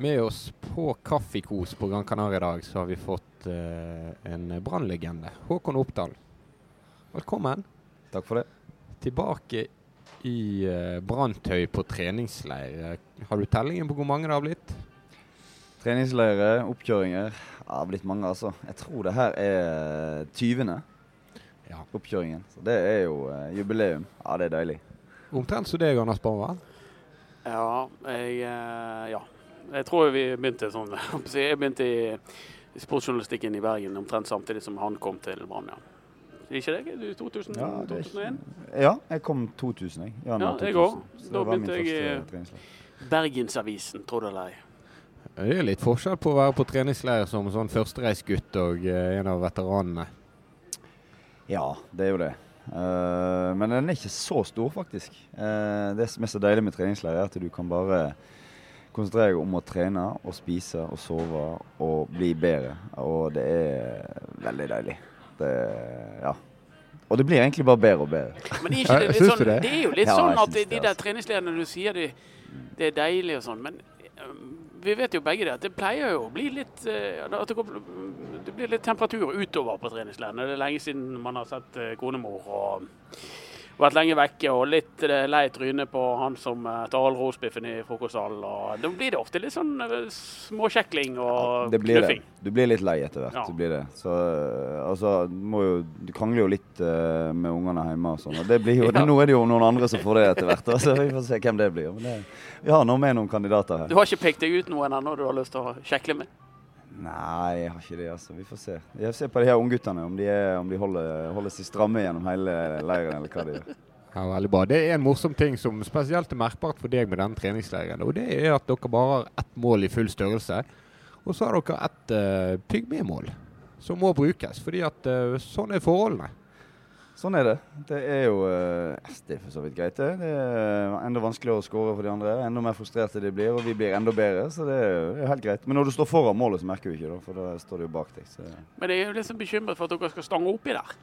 Med oss på Kaffekos på Gran Canaria i dag, så har vi fått eh, en brannlegende. Håkon Oppdal. Velkommen. Takk for det. Tilbake i eh, branntøy på treningsleir. Har du tellingen på hvor mange det har blitt? Treningsleirer, oppkjøringer. Ja, det har blitt mange, altså. Jeg tror det her er 20. Ja. oppkjøringen. Så det er jo eh, jubileum. Ja, det er deilig. Omtrent som deg, Anders Barva. Ja, jeg eh, Ja. Jeg tror vi begynte sånn Jeg begynte i, sportsjournalistikken i Bergen omtrent samtidig som han kom til Brann. Ja. Ikke det? Du 2000, Ja, det er 2001? Ja, jeg kom 2000, jeg. Januar Ja, jeg 2000. også. Så Da det var min begynte jeg i- Bergensavisen, tror det eller ei. Det er litt forskjell på å være på treningsleir som sånn førstereisgutt og eh, en av veteranene. Ja, det er jo det. Eh, men den er ikke så stor, faktisk. Eh, det som er så deilig med treningsleir, er at du kan bare konsentrere jeg om å trene og spise og sove og bli bedre. Og det er veldig deilig. Det, ja. Og det blir egentlig bare bedre og bedre. Men er ikke det, litt sånn, det? det er jo litt Ja, sånn at de, de der altså. treningslederne du sier det, det er deilig og sånn, men vi vet jo begge det at det pleier jo å bli litt eh, at det, går, det blir litt temperatur utover på treningsleirene. Det er lenge siden man har sett eh, konemor og vært lenge vekke og litt eh, lei trynet på han som eh, tar all rosbiffen i frokostsalen. og Da blir det ofte litt sånn eh, småkjekling og Det blir det. knuffing. Du blir litt lei etter hvert. Ja. Du blir det. Så altså, du må jo Du krangler jo litt uh, med ungene hjemme og sånn. Og det blir jo, Ja. Nå er det jo noen andre som får det etter hvert. Så vi får se hvem det blir. Men det, vi har nå med noen kandidater her. Du har ikke pekt deg ut noen ennå du har lyst til å kjekle med? Nei, jeg har ikke det. altså. Vi får se. Jeg ser på de her ungguttene, om de, er, om de holder, holder seg stramme gjennom hele leiren, eller hva de gjør. Ja, veldig bra. Det er en morsom ting som spesielt er merkbart for deg med denne treningsleiren. Og det er at dere bare har ett mål i full størrelse. Og så har dere ett uh, pygmemål som må brukes. Fordi at uh, sånn er forholdene. Sånn er det. Det er jo øh, Det er for så vidt greit, det. Det er enda vanskeligere å skåre for de andre. Enda mer frustrerte de blir, og vi blir enda bedre. Så det er jo det er helt greit. Men når du står foran målet, så merker du ikke det, for da står du jo bak deg. Så. Men jeg er jo sånn bekymret for at dere skal stange oppi der.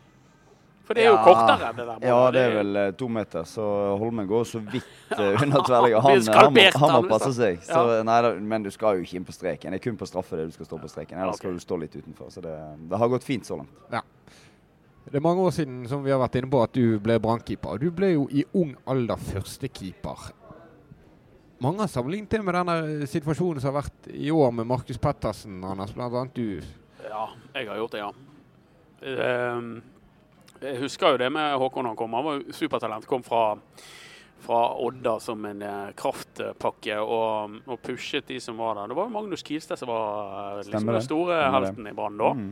For det er jo Ja. kortere enn det der. Ja, det er vel eh, to meter, så Holmen går så vidt uh, under tverrligga. Han, han, han må passe seg. Så, Ja. nei, da, men du skal jo ikke inn på streken. Det er kun på straffe det du skal stå på streken. Ellers skal du stå litt utenfor. Så det, det har gått fint så langt. Det er mange år siden som vi har vært inne på at du ble brannkeeper. Du ble jo i ung alder førstekeeper. Mange har sammenlignet det med denne situasjonen som har vært i år med Markus Pettersen, Anders. Blant annet du. Ja, jeg har gjort det, ja. Ehm, Jeg husker jo det med Håkon han kom. Han var supertalent. Kom fra, fra Odda som en eh, kraftpakke og, og pushet de som var der. Det var jo Magnus Kilstad som var eh, liksom, den store helten i Brann da. Mm.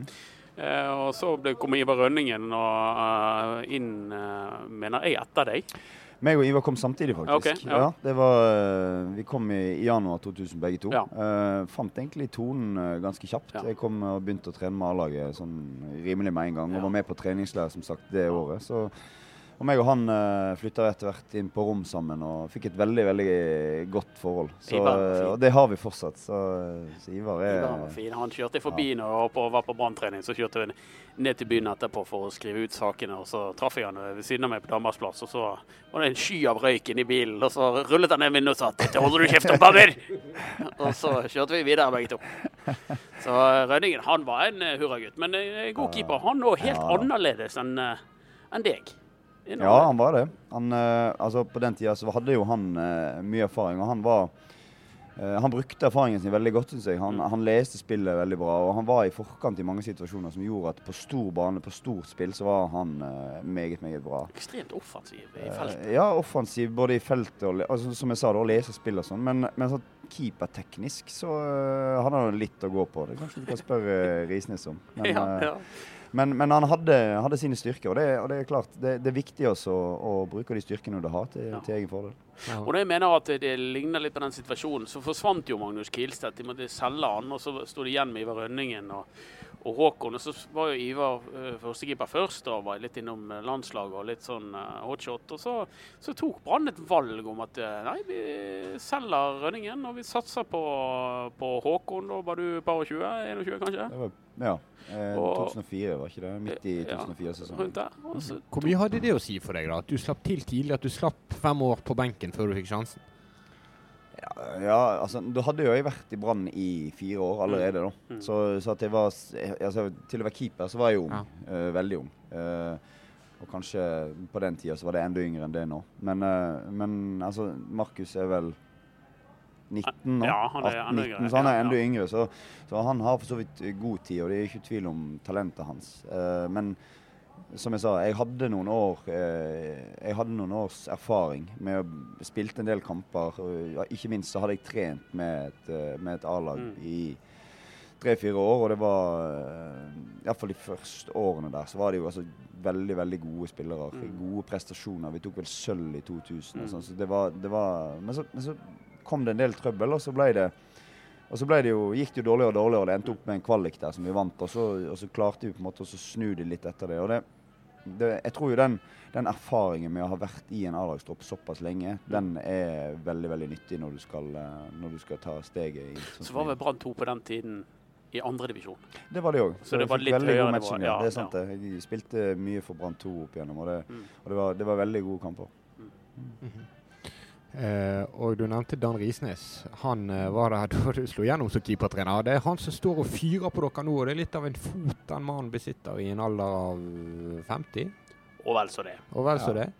Eh, og så kom Ivar Rønningen og, eh, inn, eh, mener jeg, etter deg. Meg og Ivar kom samtidig, faktisk. Okay, ja. det var, vi kom i, januar 2000 begge to. Ja. Uh, fant egentlig tonen ganske kjapt. Ja. Jeg kom og begynte å trene med A-laget sånn rimelig med en gang. Og var med på treningsleir som sagt det året. Så, og meg og han uh, flytta etter hvert inn på rom sammen og fikk et veldig veldig godt forhold. Så, Ivar og det har vi fortsatt. Så, så Ivar er Ivar var fin. Han kjørte forbi når jeg var på, var branntrening. Så kjørte vi ned til byen etterpå for å skrive ut sakene. Og så traff jeg han ved siden av meg på Danmarks plass, og så var det en sky av røyk inni bilen. Og så rullet han ned vinduet og sa 'Dette holder du kjeft om, Bagger!' og så kjørte vi videre begge to. Så eh, Rønningen han var en eh, hurragutt. Men eh, god keeper. Han òg helt Ja. annerledes enn en enn Ja, han var det. Han, uh, altså på den tida så hadde jo han uh, mye erfaring, og han var eh, Han brukte erfaringen sin veldig godt, syns jeg. Han, Mm. han leste spillet veldig bra, og han var i forkant i mange situasjoner som gjorde at på stor bane, på stort spill, så var han meget, meget bra. Ekstremt offensiv i feltet. Ja, offensiv både i feltet og altså, Som jeg sa, da, å lese spill og sånn. Men, men sånn keeperteknisk så hadde han litt å gå på. Det kanskje du kan spørre Risnes om. Men, Ja, ja. Men, men han hadde, hadde sine styrker, og det, og det er klart, det, det er viktig også å, å bruke de styrkene du har, til, Ja. til egen fordel. Og når jeg mener at det ligner litt på den situasjonen, så forsvant jo Magnus Kilstedt. De måtte selge han, og så sto det igjen med Ivar Rønningen og, og Håkon. Og så var jo Ivar uh, førstekeeper først, og var litt innom eh, landslaget og litt sånn uh, hotshot. Og så, så tok Brann et valg om at eh, nei, vi selger Rønningen, og vi satser på, på Håkon. Da var du par og 20? 21 kanskje? Det var, ja, eh, Og- 2004, var ikke det? Midt i 2004-sesongen. Rundt der. Og så Hvor mye hadde det å si for deg, da? At du slapp til tidlig? At du slapp fem år på benken før du fikk sjansen? Ja, altså, Da hadde jo jeg vært i Brann i fire år allerede. da. Mm. Så, så at jeg var altså, Til å være keeper så var jeg ung. Ja. Uh, veldig ung. Uh, og kanskje på den tida så var det enda yngre enn det nå. Men, uh, men altså, Markus er vel 19 nå? Ja, han er 18, enda 19. Så han er enda ja. yngre. Så, så han har for så vidt god tid, og det er ikke tvil om talentet hans. Eh, men som jeg sa, jeg hadde noen år eh, Jeg hadde noen års erfaring med å spille en del kamper. Og, ja, ikke minst så hadde jeg trent med et, eh, med et A-lag Mm. i tre-fire år, og det var uh, Iallfall de første årene der, så var det jo altså veldig, veldig gode spillere. Mm. Gode prestasjoner. Vi tok vel sølv i 2000 og Mm. sånn, så det var, det var men, så, men så kom det en del trøbbel, og så ble det og så det jo, gikk det jo dårligere og dårligere, og det endte opp med en kvalik der som vi vant. Og så, og så klarte vi på en måte å snu det litt etter det. og det, det Jeg tror jo den, den erfaringen med å ha vært i en A-lagstropp såpass lenge, den er veldig veldig nyttig når du skal, eh, når du skal ta steget. i sånn Så var vi- vel Brann 2 på den tiden i andredivisjon. det var det òg. Så det var litt høyere nivå, ja, det er sant det. Jeg spilte mye for Brann 2 opp igjennom, og, det, Mm. og det, var, det var veldig gode kamper. Eh, og du nevnte Dan Risnes. Han eh, var der da du slo gjennom som keepertrener. Det er han som står og fyrer på dere nå, og det er litt av en fot den mannen besitter i en alder av 50. Og vel så det. Og vel så Ja. det.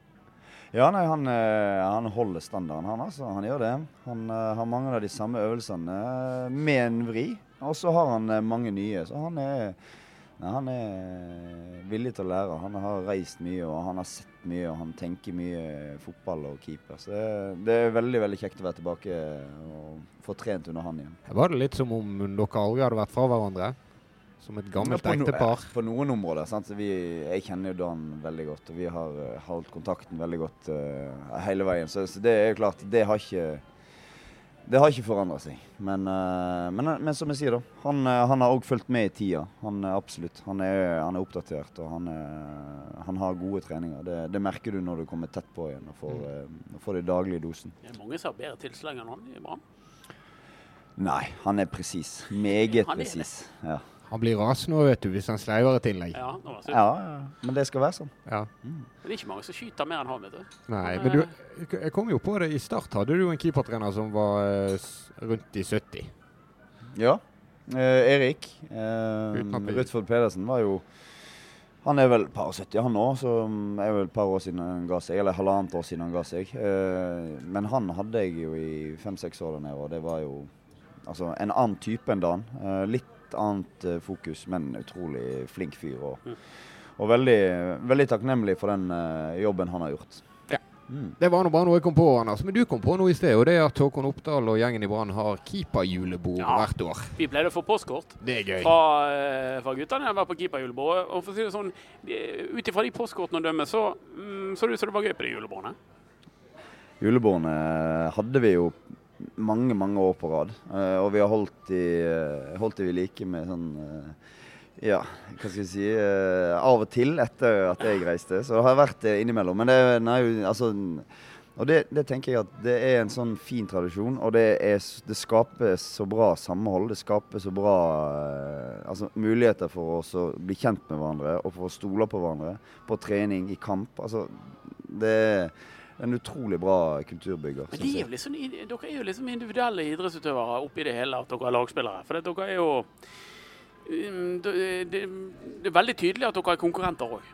Ja, nei, han, eh, han holder standarden, han altså. Han gjør det. Han eh, har mange av de samme øvelsene eh, med en vri. Og så har han eh, mange nye. Så han er, nei, han er villig til å lære. Han har reist mye, og han har sett mye, og han tenker mye fotball og keeper. Så det, det er veldig veldig kjekt å være tilbake og få trent under han igjen. Var det litt som om dere aldri hadde vært fra hverandre? Som et gammelt Ja, på no- På noen områder. Sant? Så Vi, jeg kjenner jo Dan veldig godt, og vi har eh, holdt kontakten veldig godt uh, hele veien. Så, så det er jo klart, det har ikke det har ikke forandra seg. Men, eh, men, men som jeg sier, da. Han, eh, han har òg fulgt med i tida. Han absolutt. Han er, han er oppdatert, og han, er, han har gode treninger. Det, det merker du når du kommer tett på igjen og får, eh, får den daglige dosen. Det er mange som har bedre tilslag enn han i Brann. Nei, han er presis. Meget presis. Ja. Han blir rasende vet du, hvis han sleiver et innlegg. Ja. Ja, men det skal være sånn. Ja. Men det er ikke mange som skyter mer enn han, vet du. Nei, men du, er- jeg kom jo på det. I Start hadde du en keepertrener som var eh, rundt i 70. Ja. Eh, Erik eh, Rutford Pedersen var jo Han er vel par 70, han òg, Så er vel par år siden han ga seg. Eller halvannet år siden han ga seg. Eh, men han hadde jeg jo i fem-seks år der nede, og det var jo altså, en annen type enn Dan. Eh, litt annet eh, fokus, men utrolig flink fyr. Og, Mm. og veldig, veldig takknemlig for den eh, jobben han har gjort. Ja. Mm. Det var nå bare noe jeg kom på, Anders. Men du kom på noe i sted, og det er at Håkon Oppdal og gjengen i Brann har keeperjulebord Ja. hvert år. Vi pleide å få postkort Det er gøy. fra, eh, fra guttene jeg var på keeperjulebord. Og for å si det sånn, ut ifra de postkortene å dømme, så mm, så det ut som det var gøy på de julebordene. Julebordene hadde vi jo mange, mange år på rad. Eh, og vi har holdt de, eh, holdt de vi like med sånn eh, Ja, hva skal jeg si Av og til etter at jeg reiste. Så det har vært det innimellom. Men det, nei, altså og det, det tenker jeg at det er en sånn fin tradisjon, og det, er, det skaper så bra samhold. Det skaper så bra altså, muligheter for oss å bli kjent med hverandre og for å stole på hverandre. På trening, i kamp. Altså, det er en utrolig bra kulturbygger. Men er jo liksom, dere er jo liksom individuelle idrettsutøvere oppi det hele, at dere er lagspillere. For dere er jo um, det, er veldig tydelig at dere er konkurrenter òg.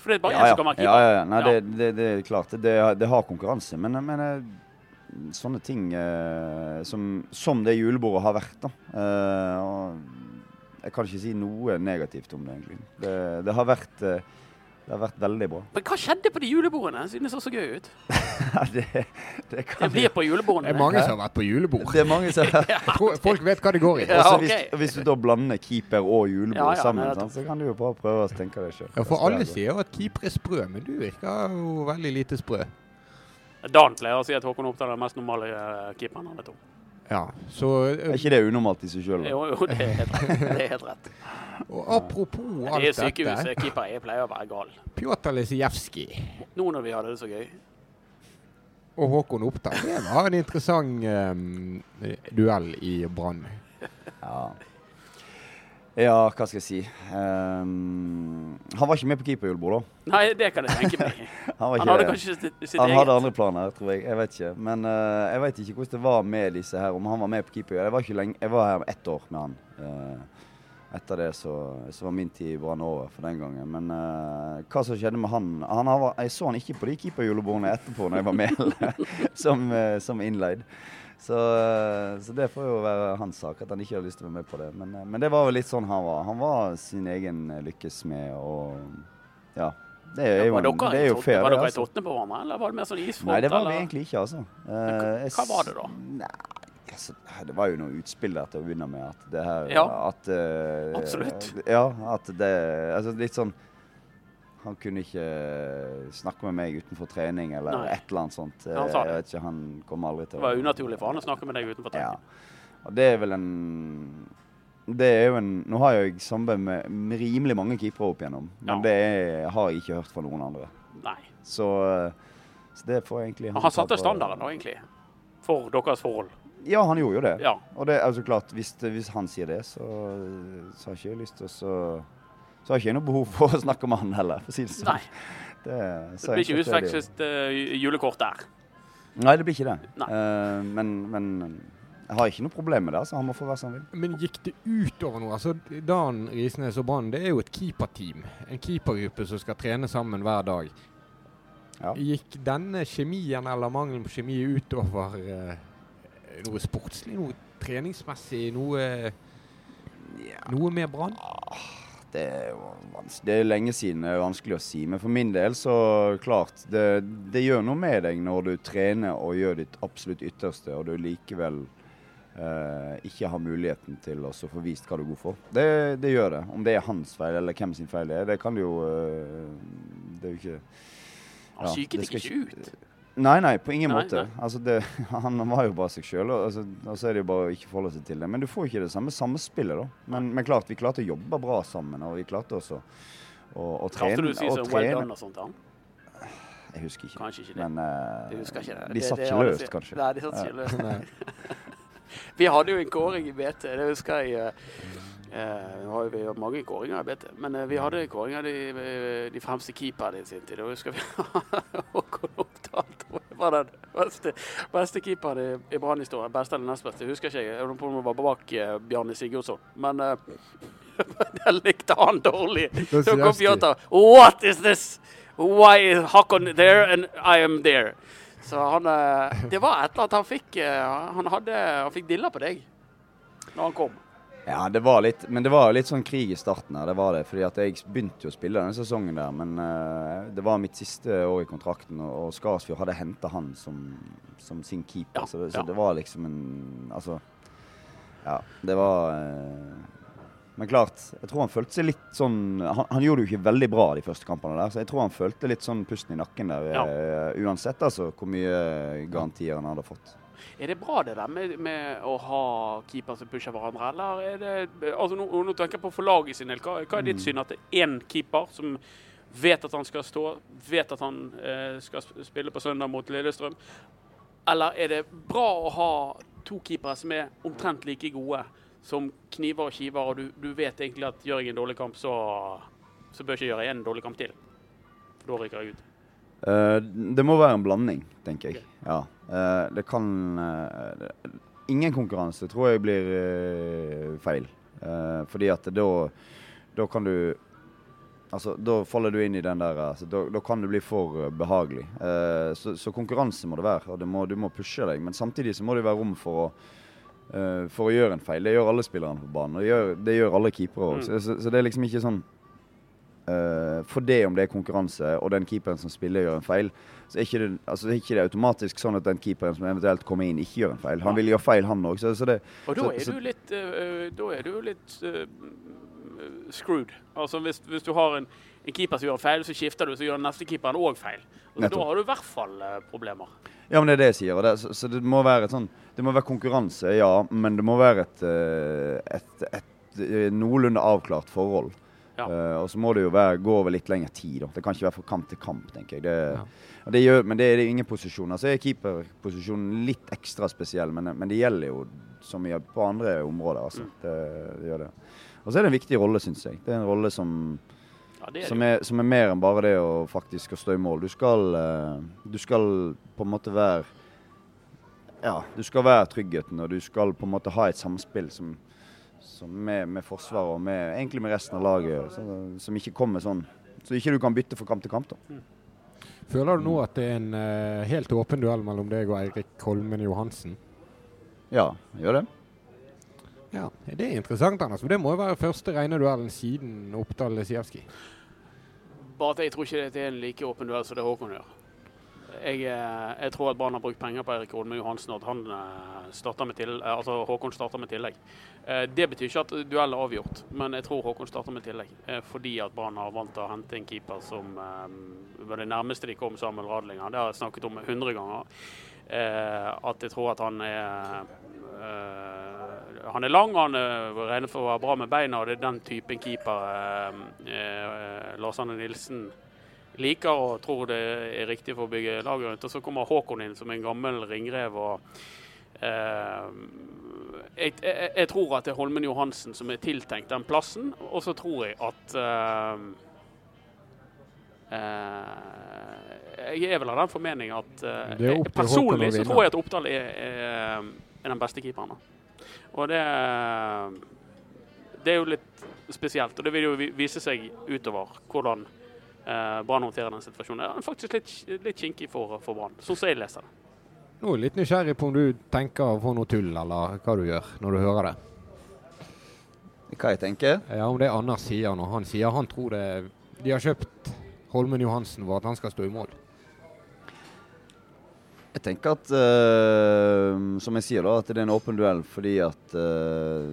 For det er bare én som kan være ja, keeper. ja, ja. Nei, Ja. Det, det, det er klart. Det, det har konkurranse. Men, men eh, sånne ting eh, som, som det julebordet har vært, da. eh, jeg kan ikke si noe negativt om det, egentlig. Det, det, har, vært, eh, det har vært veldig bra. Men hva skjedde på de julebordene, siden det så så gøy ut? det, det, Det blir på julebordene. Det er mange som har vært på julebord. det er mange som Jeg tror folk vet hva det går i. Ja, okay. hvis, hvis du da blander keeper og julebord Ja, ja, sammen, er så kan du jo bare prøve å tenke deg sjøl. Ja, for alle sier jo at keeper er sprø, men du virker jo veldig lite sprø. Dan pleier å si at Håkon Oppdal er den mest normale eh, keeperen av de om. Ja, så Er ikke det unormalt i seg sjøl? Jo, jo, det er helt rett. Det er helt rett. Og apropos Det er sykehuset. Keeper jeg pleier å være gal. Pjotr Lisijevskij. Nå når vi hadde det så gøy. og Håkon Oppdal. Det var en interessant um, duell i Brann. Ja. Ja, hva skal jeg si. Um, han var ikke med på keeperjulebord, da. Nei, det kan jeg tenke meg. Han, Han hadde kanskje sitt, sitt han eget. hadde andre planer, tror jeg. Jeg vet ikke. Men uh, jeg vet ikke hvordan det var med disse her, om han var med på keeperjul. Jeg var, ikke lenge, jeg var her ett år med han. Uh, etter det så, så var min tid i Brann over for den gangen. Men uh, hva som skjedde med han, han Jeg så han ikke på de keeperjulebordene etterpå når jeg var med som, som innleid. Så, eh, så det får jo være hans sak at han ikke har lyst til å være med på det. Men, eh, men det var jo litt sånn han var. Han var sin egen lykkes lykkesmed og ja. Det er jo, var en, dere det er jo fair, Var det. altså. i tottene på hverandre, eller var det mer sånn isfot? Nei, det var vi egentlig ikke, altså. Men, hva- var det da? Nei, altså, det var jo noe utspill der til å begynne med. At det her Ja, at, uh, absolutt. Ja, at det Altså litt sånn Han kunne ikke snakke med meg utenfor trening eller Nei. et eller annet sånt. Han sa det. Jeg vet ikke, han kom aldri til Det var unaturlig for han å snakke med deg utenfor Ja. trening. Og det er vel en det er jo en, Nå har jeg samarbeid med, rimelig mange keepere opp igjennom, men Ja. det er, har jeg ikke hørt fra noen andre. Nei. Så, eh, så det får jeg egentlig Han satte ta på- standarden da, egentlig. For deres forhold. Ja, han gjorde jo det. Ja. Og det er altså klart, hvis, hvis han sier det, så, så har ikke jeg lyst til å så, har jeg ikke noe behov for å snakke med han heller, for å si det sånn. Nei. Det, Det blir ikke utvekslet uh, julekort der. Nei, det blir ikke det. Eh, men, men jeg har ikke noe problem med det. så Han må få være som han vil. Men gikk det utover noe? Altså, Dan Risnes og Brann det er jo et keeperteam. En keepergruppe som skal trene sammen hver dag. Ja. Gikk denne kjemien eller mangelen på kjemi utover uh, noe sportslig, noe treningsmessig, noe, noe med Brann? Det er jo det er lenge siden, det er vanskelig å si. Men for min del, så klart Det, det gjør noe med deg når du trener og gjør ditt absolutt ytterste, og du likevel eh, ikke har muligheten til å få vist hva du er god for. Det, det gjør det. Om det er hans feil eller hvem sin feil det er, det kan du jo eh, Det er jo ikke Han Ja, psyket ikke ut. Nei, nei, på ingen Nei, måte. nei. Altså det, han var jo bare seg sjøl, og, altså, og så er det jo bare å ikke forholde seg til det. Men du får ikke det samme samspillet, da. Men, men klart, vi klarte å jobbe bra sammen, og vi klarte også å, å trene. Klarte du å si og sånn well done og sånt? til han? Jeg husker ikke. Kanskje ikke det. Men uh, ikke det. de Det- satt ikke løst, kanskje. Nei, de satt Ja. ikke løst. Vi hadde jo en kåring i BT, det husker jeg. Uh, eh, har jo vi hatt mange kåringer i BT, men uh, vi hadde kåringer av de, eh, de fremste keeperne i sin tid. Og husker vi Håkon Oppdal tror jeg var den beste, beste keeperen i, i Brann-historien. Beste eller nest beste, husker ikke jeg. Jeg lurer var bak eh, Bjarne Sigurdsson. Men eh, den likte han dårlig. Så kom. Pjotr. What is this? Why is Hakon there and I am there? Så han eh, Det var et eller annet han fikk eh, Han hadde Han fikk dilla på deg når han kom. Ja, det var litt, men det var litt sånn krig i starten her. Det var det. fordi at jeg begynte jo å spille denne sesongen der, men uh, det var mitt siste år i kontrakten, og, og Skarsfjord hadde henta han som, som sin keeper. Ja, så, det, så ja. det var liksom en Altså Ja, det var uh, Men klart, jeg tror han følte seg litt sånn han, han gjorde det jo ikke veldig bra de første kampene der, så jeg tror han følte litt sånn pusten i nakken der. Ja. uh, uansett altså hvor mye garantier han hadde fått. Er det bra det der med, med å ha keeper som pusher hverandre, eller er det altså Nå, nå tenker jeg på forlaget sin del. Hva, hva er ditt syn? At det er én keeper som vet at han skal stå, vet at han eh, skal spille på søndag mot Lillestrøm? Eller er det bra å ha to keepere som er omtrent like gode, som kniver og kiver, og du, du vet egentlig at gjør jeg en dårlig kamp, så, så bør jeg ikke gjøre en dårlig kamp til? For da ryker jeg ut. Eh, det må være en blanding, tenker jeg. Ja. Uh, det kan uh, Ingen konkurranse tror jeg blir feil. Fordi at da Da kan du Altså, Da faller du inn i den der altså, da, da kan det bli for eh, behagelig. Eh, så, så konkurranse må det være, og det må, du må pushe deg. Men samtidig så må det være rom for å for å gjøre en feil. Det gjør alle spillerne på banen, og det gjør, det gjør alle keepere òg. Mm. Så, så, så det er liksom ikke sånn eh, For det om det er konkurranse, og den keeperen som spiller, gjør en feil, så er ikke det, altså, det er ikke det automatisk sånn at den keeperen som eventuelt kommer inn, ikke gjør en feil. Han vil gjøre feil, han òg. Så, så Og da er så- du litt, uh, da er du litt uh, screwed. Altså hvis, hvis du har en, en keeper som gjør feil, så skifter du, så gjør den neste keeperen òg feil. Og da har du i hvert fall problemer. Ja, men det er det jeg sier. Og det, så, så det må være et sånn Det må være konkurranse, ja, men det må være et, et, et, et, noenlunde avklart forhold. Ja. Uh, og så må det jo være, gå over litt lengre tid. Da. Det kan ikke være fra kamp til kamp, tenker jeg. Det, Ja. det gjør, men det er det ingen posisjoner. Så er keeperposisjonen litt ekstra spesiell, men, men det gjelder jo så mye på andre områder. Altså. Mm. Det, det gjør det. Og så er det en viktig rolle, syns jeg. Det er en rolle som, Ja, er som, er, som er mer enn bare det å faktisk stå i mål. Du skal, uh, du skal på en måte være Ja, du skal være tryggheten, og du skal på en måte ha et samspill som, som med, med Forsvaret og med, egentlig med resten av laget, så, som ikke kommer sånn Så ikke du kan bytte fra kamp til kamp. da. Føler du nå at det er en uh, helt åpen duell mellom deg og Eirik Holmen Johansen? Ja, gjør det. Ja, Det er interessant, Anders. For det må jo være første rene duellen siden Oppdal Lesijevskij. Bare at jeg tror ikke det er en like åpen duell som det Håkon gjør. Jeg, eh, jeg tror at Brann har brukt penger på Erik Holme Johansen, og at han eh, starter med til, eh, altså Håkon starter med tillegg. Det betyr ikke at duellen er avgjort, men jeg tror Håkon starter med tillegg. Fordi at Brann har valgt å hente en keeper som var det nærmeste de kom Samuel Radlinger. Det har jeg snakket om 100 ganger. At jeg tror at han er Han er lang, han er regnet for å være bra med beina, og det er den typen keeper eh, Lars Anne Nilsen liker og tror det er riktig for å bygge laget rundt. Og så kommer Håkon inn som en gammel ringrev. og eh, jeg, jeg, jeg tror at det er Holmen Johansen som er tiltenkt den plassen, og så tror jeg at eh, eh, Jeg er vel av den formening at eh, er Personlig så tror jeg at Oppdal er, er, er den beste keeperen. Og det Det er jo litt spesielt, og det vil jo vise seg utover hvordan eh, Brann håndterer den situasjonen. Ja, faktisk litt, litt kinkig for, for Brann, sånn som jeg leser det. Nå er jeg litt nysgjerrig på om du tenker på noe tull, eller hva du gjør når du hører det. Hva jeg tenker? Ja, Om det Anders sier når han sier han tror det De har kjøpt Holmen Johansen for at han skal stå i mål. Jeg tenker at, uh, som jeg sier da, at det er en åpen duell fordi at uh,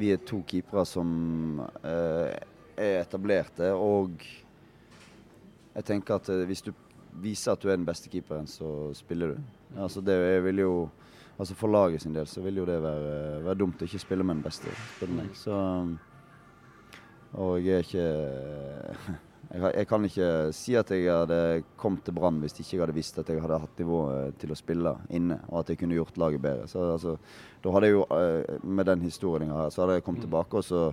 vi er to keepere som uh, er etablerte. Og jeg tenker at eh, hvis du viser at du er den beste keeperen, så spiller du. Altså det vil jo, altså For laget sin del så vil jo det være, være dumt å ikke spille med den beste. spør du meg. Så, og jeg er ikke jeg, jeg kan ikke si at jeg hadde kommet til Brann hvis ikke jeg hadde visst at jeg hadde hatt nivå eh, til å spille inne, og at jeg kunne gjort laget bedre. Så altså, Da hadde jeg jo, eh, med den historien jeg har, så hadde jeg kommet tilbake og så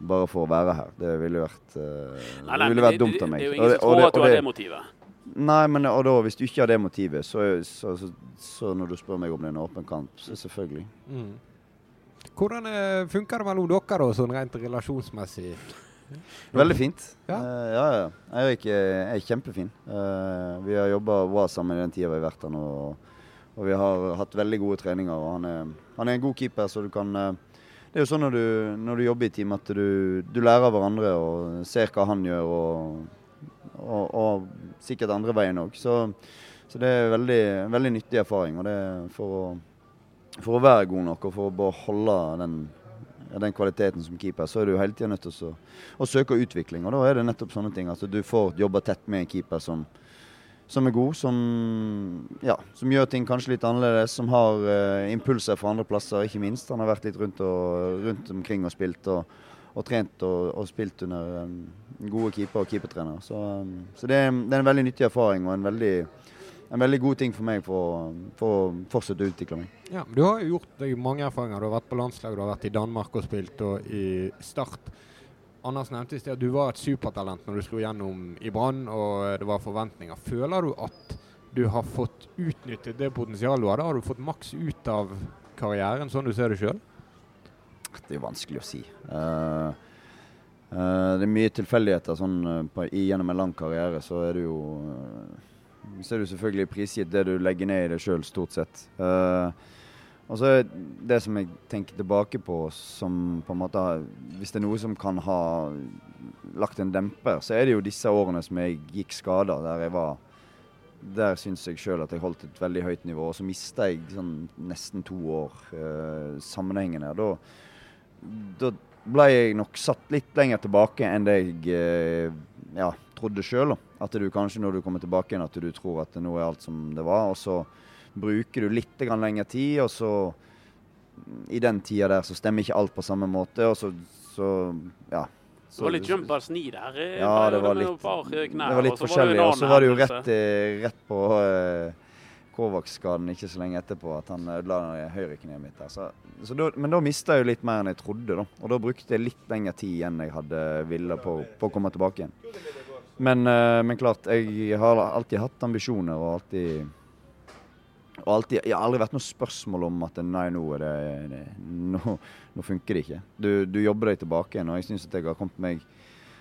bare for å være her. Det ville vært, uh, Nei, nei, det ville vært det, dumt av meg. Det er jo ingen som tror at du har det- motivet. Nei, men og da, hvis du ikke har det motivet, så, så, så, så når du spør meg om det er en åpen kamp, så selvfølgelig. Mm. Hvordan funker det mellom dere da, sånn rent relasjonsmessig? Veldig fint. Ja. Uh, ja, ja. Eirik er, kjempefin. Uh, vi har jobba bra sammen i den tida vi har vært her nå. Og, og vi har hatt veldig gode treninger. og Han er, han er en god keeper, så du kan uh, Det er jo sånn når du, når du jobber i team at du, du lærer av hverandre og ser hva han gjør, og, og, og sikkert andre veien òg. Så, så det er veldig, veldig nyttig erfaring. Og det er for å, for å være god nok og for å beholde holde den den kvaliteten som keeper, så er du hele tida nødt til å, å søke utvikling. Og da er det nettopp sånne ting. at du får jobbe tett med en keeper som, som er god, som, ja, som gjør ting kanskje litt annerledes, som har uh, impulser fra andre plasser, ikke minst. Han har vært litt rundt, og, rundt omkring og spilt og, og trent og, og spilt under um, gode keeper og keepertrener. Så, um, så det, er, det er en veldig nyttig erfaring og en veldig, en veldig god ting for meg for, for å fortsette å utvikle meg. Ja, Du har jo gjort deg mange erfaringer. Du har vært på landslag, du har vært i Danmark og spilt, og i Start. Anders nevnte i sted at du var et supertalent når du slo gjennom i Brann, og det var forventninger. Føler du at du har fått utnyttet det potensialet du hadde? Har du fått maks ut av karrieren, sånn du ser det sjøl? Det er vanskelig å si. Uh, uh, det er mye tilfeldigheter. Sånn, uh, på, gjennom en lang karriere så er det jo Så er du selvfølgelig prisgitt det du legger ned i det sjøl, stort sett. Uh, og så er det som jeg tenker tilbake på som på en måte Hvis det er noe som kan ha lagt en demper, så er det jo disse årene som jeg gikk skada, der jeg var der syns jeg sjøl at jeg holdt et veldig høyt nivå. Og så mista jeg sånn nesten to år eh, sammenhengende. Da, da ble jeg nok satt litt lenger tilbake enn det jeg eh, ja, trodde sjøl. At du kanskje når du kommer tilbake igjen, at du tror at nå er alt som det var. Og så bruker du litt lengre tid, og så mm, i den tida der så stemmer ikke alt på samme måte. Og så, så ja, Det var litt jumpers ni der. eh, Ja, det var litt, eh, det var litt forskjellig. Og så var det jo rett, eh, rett på uh, Kovac-skaden ikke så lenge etterpå at han ødela høyrekneet mitt. der. Så, så da, men da mista jeg jo litt mer enn jeg trodde. da. Og da brukte jeg litt lengre tid enn jeg hadde ville på, på å komme tilbake igjen. Men, eh, men klart, jeg har alltid hatt ambisjoner og alltid og alltid, Jeg har aldri vært noe spørsmål om at nei, nå, er det, det, nå, nå funker det ikke. Du, du jobber deg tilbake igjen, og jeg syns at jeg har kommet meg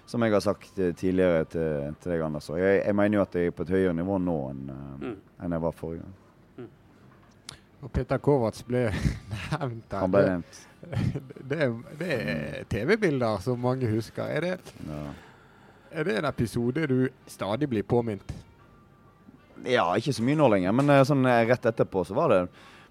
som jeg har sagt eh, tidligere til, til deg, Anders. og Jeg, jeg mener jo at jeg er på et høyere nivå nå enn, eh, Mm. enn jeg var forrige gang. Og Peter Kovac ble nevnt der. Han ble nevnt. Det, det, det er TV-bilder som mange husker. Er det, Ja. Er det en episode du stadig blir påminnet? ja, ikke så mye nå lenger, men eh, sånn eh, rett etterpå så var det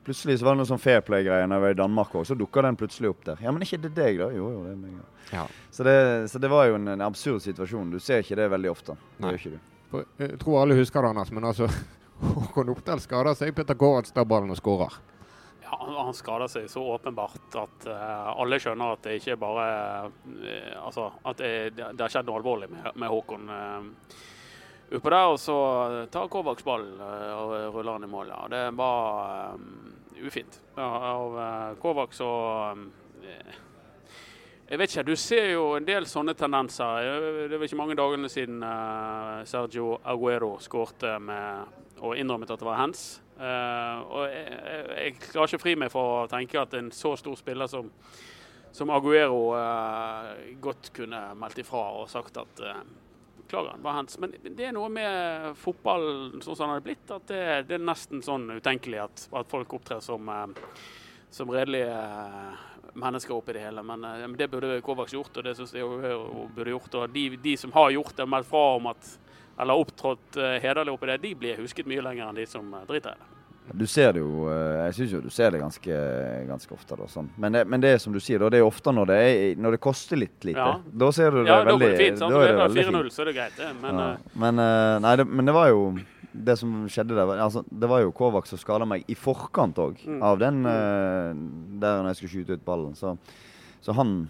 Plutselig så var det noe sånn fair play-greier når jeg var i Danmark òg, så dukka den plutselig opp der. Ja, men ikke det deg, da? Jo, jo, det er meg. ja. Ja. Så det, så det var jo en, en absurd situasjon. Du ser ikke det veldig ofte. Det Nei. gjør ikke du. For, jeg tror alle husker det, Anders, men altså Håkon Oppdal skader seg, Peter Kovacs tar ballen og skårer. Han- skader seg så åpenbart at uh, alle skjønner at det ikke er bare uh, Altså, at det, det har skjedd noe alvorlig med, med Håkon. Uh, Oppå der, og så tar Kovacs ballen og ruller han i mål. Ja. Det var eh, ufint ja, av Kovacs og eh, jeg vet ikke, Du ser jo en del sånne tendenser. Det var ikke mange dagene siden eh, Sergio Aguero skårte med og innrømmet at det var hands. Eh, og jeg, jeg, klarer ikke fri meg for å tenke at en så stor spiller som, som Aguero eh, godt kunne meldt ifra og sagt at Beklager, det var hands. Men det er noe med fotballen sånn som den har blitt, at det, det er nesten sånn utenkelig at, at folk opptrer som som redelige mennesker oppi det hele. Men, eh, det burde Kovacs gjort, og det syns jeg hun burde gjort. Og de, de som har gjort det, meldt fra om at eller opptrådt eh, hederlig oppi det, de blir husket mye lenger enn de som eh, driter i det. Du ser det jo eh, Jeg syns jo du ser det ganske, ganske ofte. Da, sånn. men, det, men det er som du sier, da, det er ofte når det, er, når det koster litt lite. Ja. Da ser du det Ja, da veldig går det fint. sant? da er det Leder veldig fint. 4-0, så er det greit, det. Men ja. men, nei, det, men det var jo Det som skjedde der, altså, det var jo Kovac som skada meg i forkant òg, Mm. av den uh, der når jeg skulle skyte ut ballen. Så, så han,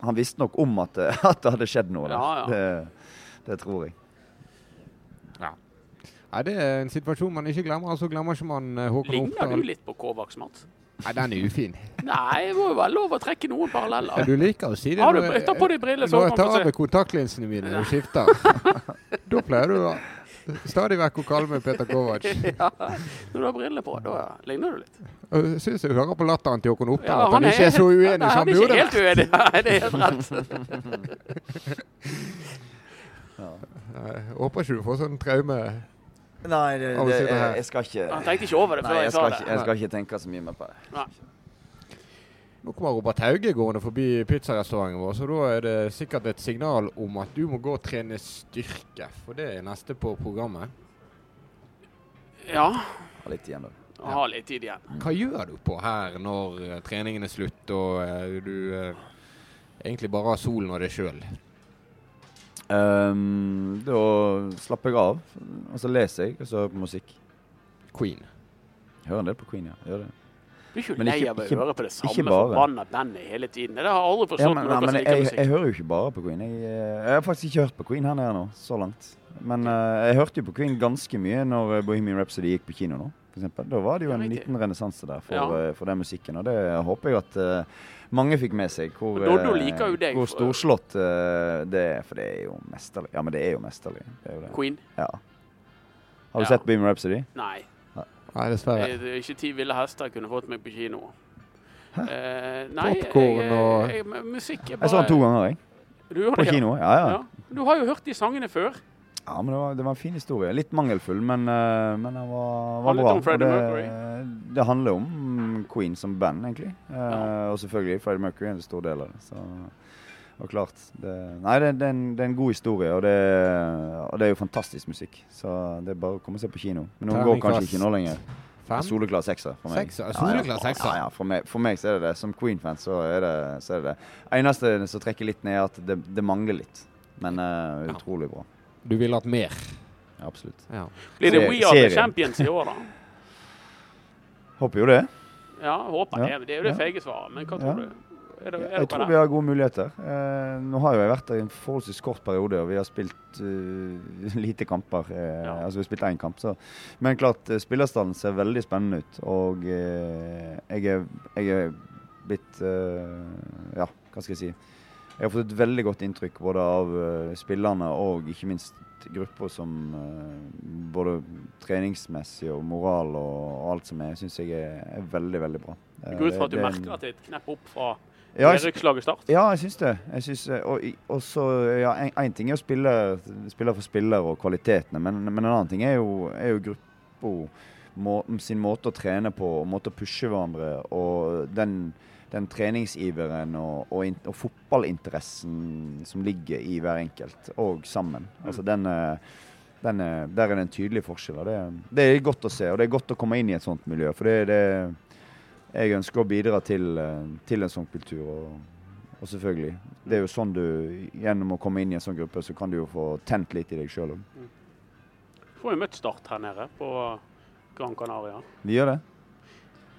han visste nok om at, at det hadde skjedd noe der. Ja, ja. Det, det tror jeg. Nei, Det er en situasjon man ikke glemmer. Altså glemmer ikke man eh, Håkon ligner Oppdal. du litt på Kovac, Mats? Nei, den er ufin. Nei, det må jo være lov å trekke noen Ja, paralleller. du liker å si det. Har du, når jeg- ta på deg briller, så Når jeg tar man av meg kontaktlinsene mine og skifter, da pleier du å stadig vekk å kalle meg Peter Kovac. Ja, når du har briller på, da ligner du litt. Jeg syns jeg hører på latteren til Håkon Oppdal Ja, at han ikke er så uenig Nei, som han han er ikke helt uenig. Nei, det er helt rett. Jeg håper ikke du får sånn traume. Nei, det, det, jeg, jeg skal ikke Han tenkte ikke over det Nei, før jeg jeg sa det. ikke, jeg skal ikke tenke så mye mer på det. Nå kommer Robert Hauge gående forbi pizzarestauranten vår, så da er det sikkert et signal om at du må gå og trene styrke, for det er neste på programmet. Ja, Ha litt igjen, da. Ja. har litt tid igjen. Hva gjør du på her når eh, treningen er slutt og eh, du eh, egentlig bare har solen og deg sjøl? Um, da slapper jeg av, og så leser jeg, og så hører på musikk. Queen. Jeg hører en del på Queen, ja. Gjør det. Er ikke Men lei av å høre på det samme forbanna bandet hele tiden. Det har jeg aldri Ja, forstått men, med nei, men jeg, liker jeg, hører jo ikke bare på Queen. Jeg, eh, jeg har faktisk ikke hørt på Queen her nede nå, så langt. Men uh, jeg hørte jo på Queen ganske mye når eh, Bohemian Rhapsody gikk på kino nå. For da var det jo en liten renessanse der for, Ja. for den musikken. Og det håper jeg at uh, mange fikk med seg. Hvor, deg hvor storslått uh, det er. For det er jo mesterlig. Ja, men det er jo mesterlig. Det er jo det. Queen? Ja. Har du Ja. sett Bohemian Rhapsody? Nei. Nei, dessverre. Jeg, det er ikke ti ville hester kunne fått meg på kino. Hæ? Eh, nei, Popcorn og- jeg, jeg, musikk er bare Jeg så den to ganger, jeg. På det, kino. Ja, ja. Ja. Du har jo hørt de sangene før. Ja, men det var, det var en fin historie. Litt mangelfull, men, eh, men den var, var bra. om Mercury? det handler om Queen som band, egentlig. Eh. Og selvfølgelig Freddie Mercury er en stor del av det. Så, og klart det, Nei, det, det, er en, det er en god historie, og det, og det er jo fantastisk musikk. Så det er bare å komme seg på kino. Men hun går kanskje ikke nå lenger. Fem? Soleklar sekser for meg. Sekser? ja? Ja, ja, for, meg, for meg så er det det. Som Queen-fan så, det- så er det det. Eneste som trekker litt ned, er at det, det mangler litt. Men uh, utrolig bra. Du ville hatt mer. Ja, absolutt. Ja. Blir det We Are the. Champions i år, da? Håper jo det. Ja, håper Ja. det. Det er jo det Ja. feige svaret. Men hva Ja. tror du? Er det, er Jeg tror vi har gode muligheter. Eh, nå har jo jeg vært der i en forholdsvis kort periode, og vi har spilt uh, lite kamper. Eh, Ja. Altså vi har spilt én kamp, så Men klart, eh, spillerstallen ser veldig spennende ut. Og eh, jeg, er, jeg er blitt uh, Ja, hva skal jeg si. Jeg har fått et veldig godt inntrykk både av uh, spillerne og ikke minst grupper som både treningsmessig og moral og alt som er, syns jeg er, er veldig, veldig bra. Jeg går ut fra at du er merker at det er et knepp opp fra ja, nedrykkslaget ja, jeg syns det. Jeg synes, eh, og og så, ja, en, en ting er å spille spiller for spiller og kvalitetene, men, men en annen ting er jo, er jo gruppa må, sin måte å trene på, måte å pushe hverandre, og den, den treningsiveren og, og, in, og fotballinteressen som ligger i hver enkelt, og sammen. Altså den, er- den er, Der er det en tydelig forskjell. Det, det er godt å se, og det er godt å komme inn i et sånt miljø. For det, det jeg ønsker å bidra til, eh, til en sånn kultur. Og, og selvfølgelig, det er jo sånn du Gjennom å komme inn i en sånn gruppe, så kan du jo få tent litt i deg sjøl òg. Får jo møtt Start her nede på Gran Canaria. Vi gjør det.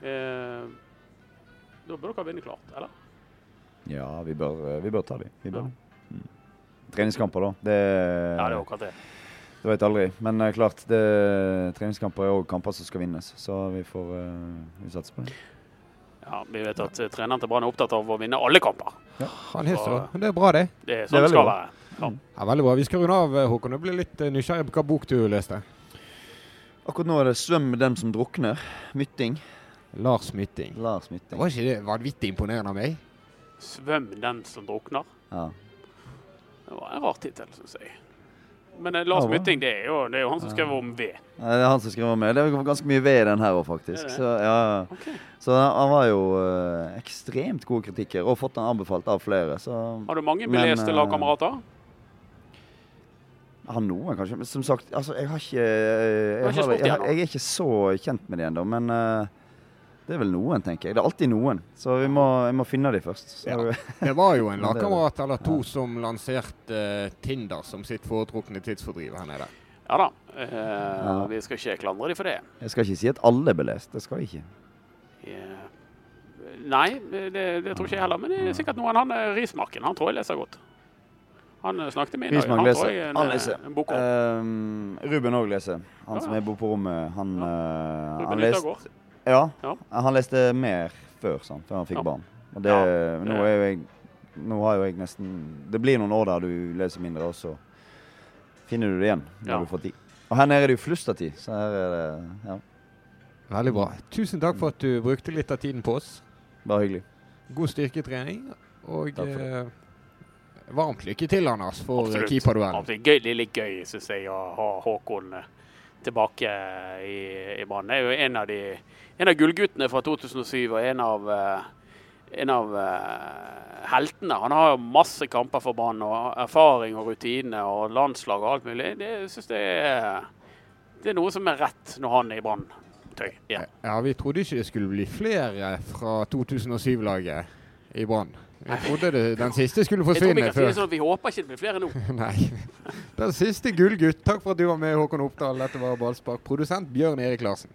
Eh, da bør dere vinne klart, eller? Ja, vi bør, eh, vi bør ta dem. Ja. Mm. Treningskamper, da. Det, Ja, det er akkurat det. Du vet aldri. Men eh, klart, det, treningskamper er òg kamper som skal vinnes. Så vi får uh, vi satser på det. Ja, Vi vet at eh, treneren til Brann er opptatt av å vinne alle kamper. Han er så, det er bra, det. Det er er sånn det veldig skal bra. være. Ja. Ja, veldig bra. Vi skal runde av, eh, Håkon. Jeg ble litt eh, nysgjerrig på hva bok du leste. Akkurat nå er det 'Svøm med dem som drukner'. Mytting. Lars Mytting. Lars Mytting. var ikke det vanvittig imponerende av meg? Svøm den som drukner. Ja. Det var en rar tittel, syns jeg. Men eh, Lars Mytting, det er jo, det er jo han som skrev om ved. Det er han som skriver ved. Det er ganske mye ved i den her òg, faktisk. Så, ja. okay. så han var jo eh, ekstremt gode kritikker, og fått den anbefalt av flere. Så Har du mange beleste eh, lagkamerater? jeg har noen, kanskje. Men som sagt, altså, jeg har ikke Jeg, har ikke jeg, jeg er ikke så kjent med de ennå, men eh, det er vel noen, tenker jeg. Det er alltid noen. Så vi må, jeg må finne de først. Så, Ja. Det var jo en Ja, er lagkamerat eller to som lanserte eh, Tinder som sitt foretrukne tidsfordriv her nede. Ja da. Eh, Vi skal ikke klandre dem for det. Jeg skal ikke si at alle er belest. Det skal jeg ikke. Yeah. Nei, det, det tror ikke jeg heller. Men det er sikkert noen. Han er Rismarken, han tror jeg leser godt. Han eh, snakket med meg i dag. Han tror leser. jeg er en, Han eh, leser. en bok om. Uh, Ruben òg leser. Han Ja, som ja. er bor på rommet. Han, Ja. eh, han leste Yttergård. Ja, Ja. han leste mer før, sant, før han fikk Ja. barn. Og det, Ja, Nå, er jo jeg, nå har jo jeg nesten Det blir noen år der du leser mindre, og så finner du det igjen når Ja. du får tid. Og her nede er det jo flust av tid, så her er det ja, Veldig bra. Tusen takk for at du brukte litt av tiden på oss. bare hyggelig. God styrketrening. Og eh, varmt lykke til, Anders, for keeperduellen. Gøy, det er litt gøy, syns jeg, å ha Håkon eh, tilbake i, i banen. Er jo en av, de, en av gullguttene fra 2007 og en av, eh, en av eh, heltene. Han har jo masse kamper for banen og erfaring og rutine og landslag og alt mulig. Det syns jeg er, det er noe som er rett når han er i Brann. Ja. Ja, vi trodde ikke det skulle bli flere fra 2007-laget i Brann. Vi trodde det, den siste skulle Jeg forsvinne før. sånn vi håper ikke det blir flere nå. Nei. Den siste gullgutt. Takk for at du var med, Håkon Oppdal. Dette var Ballspark. Produsent Bjørn Erik Larsen.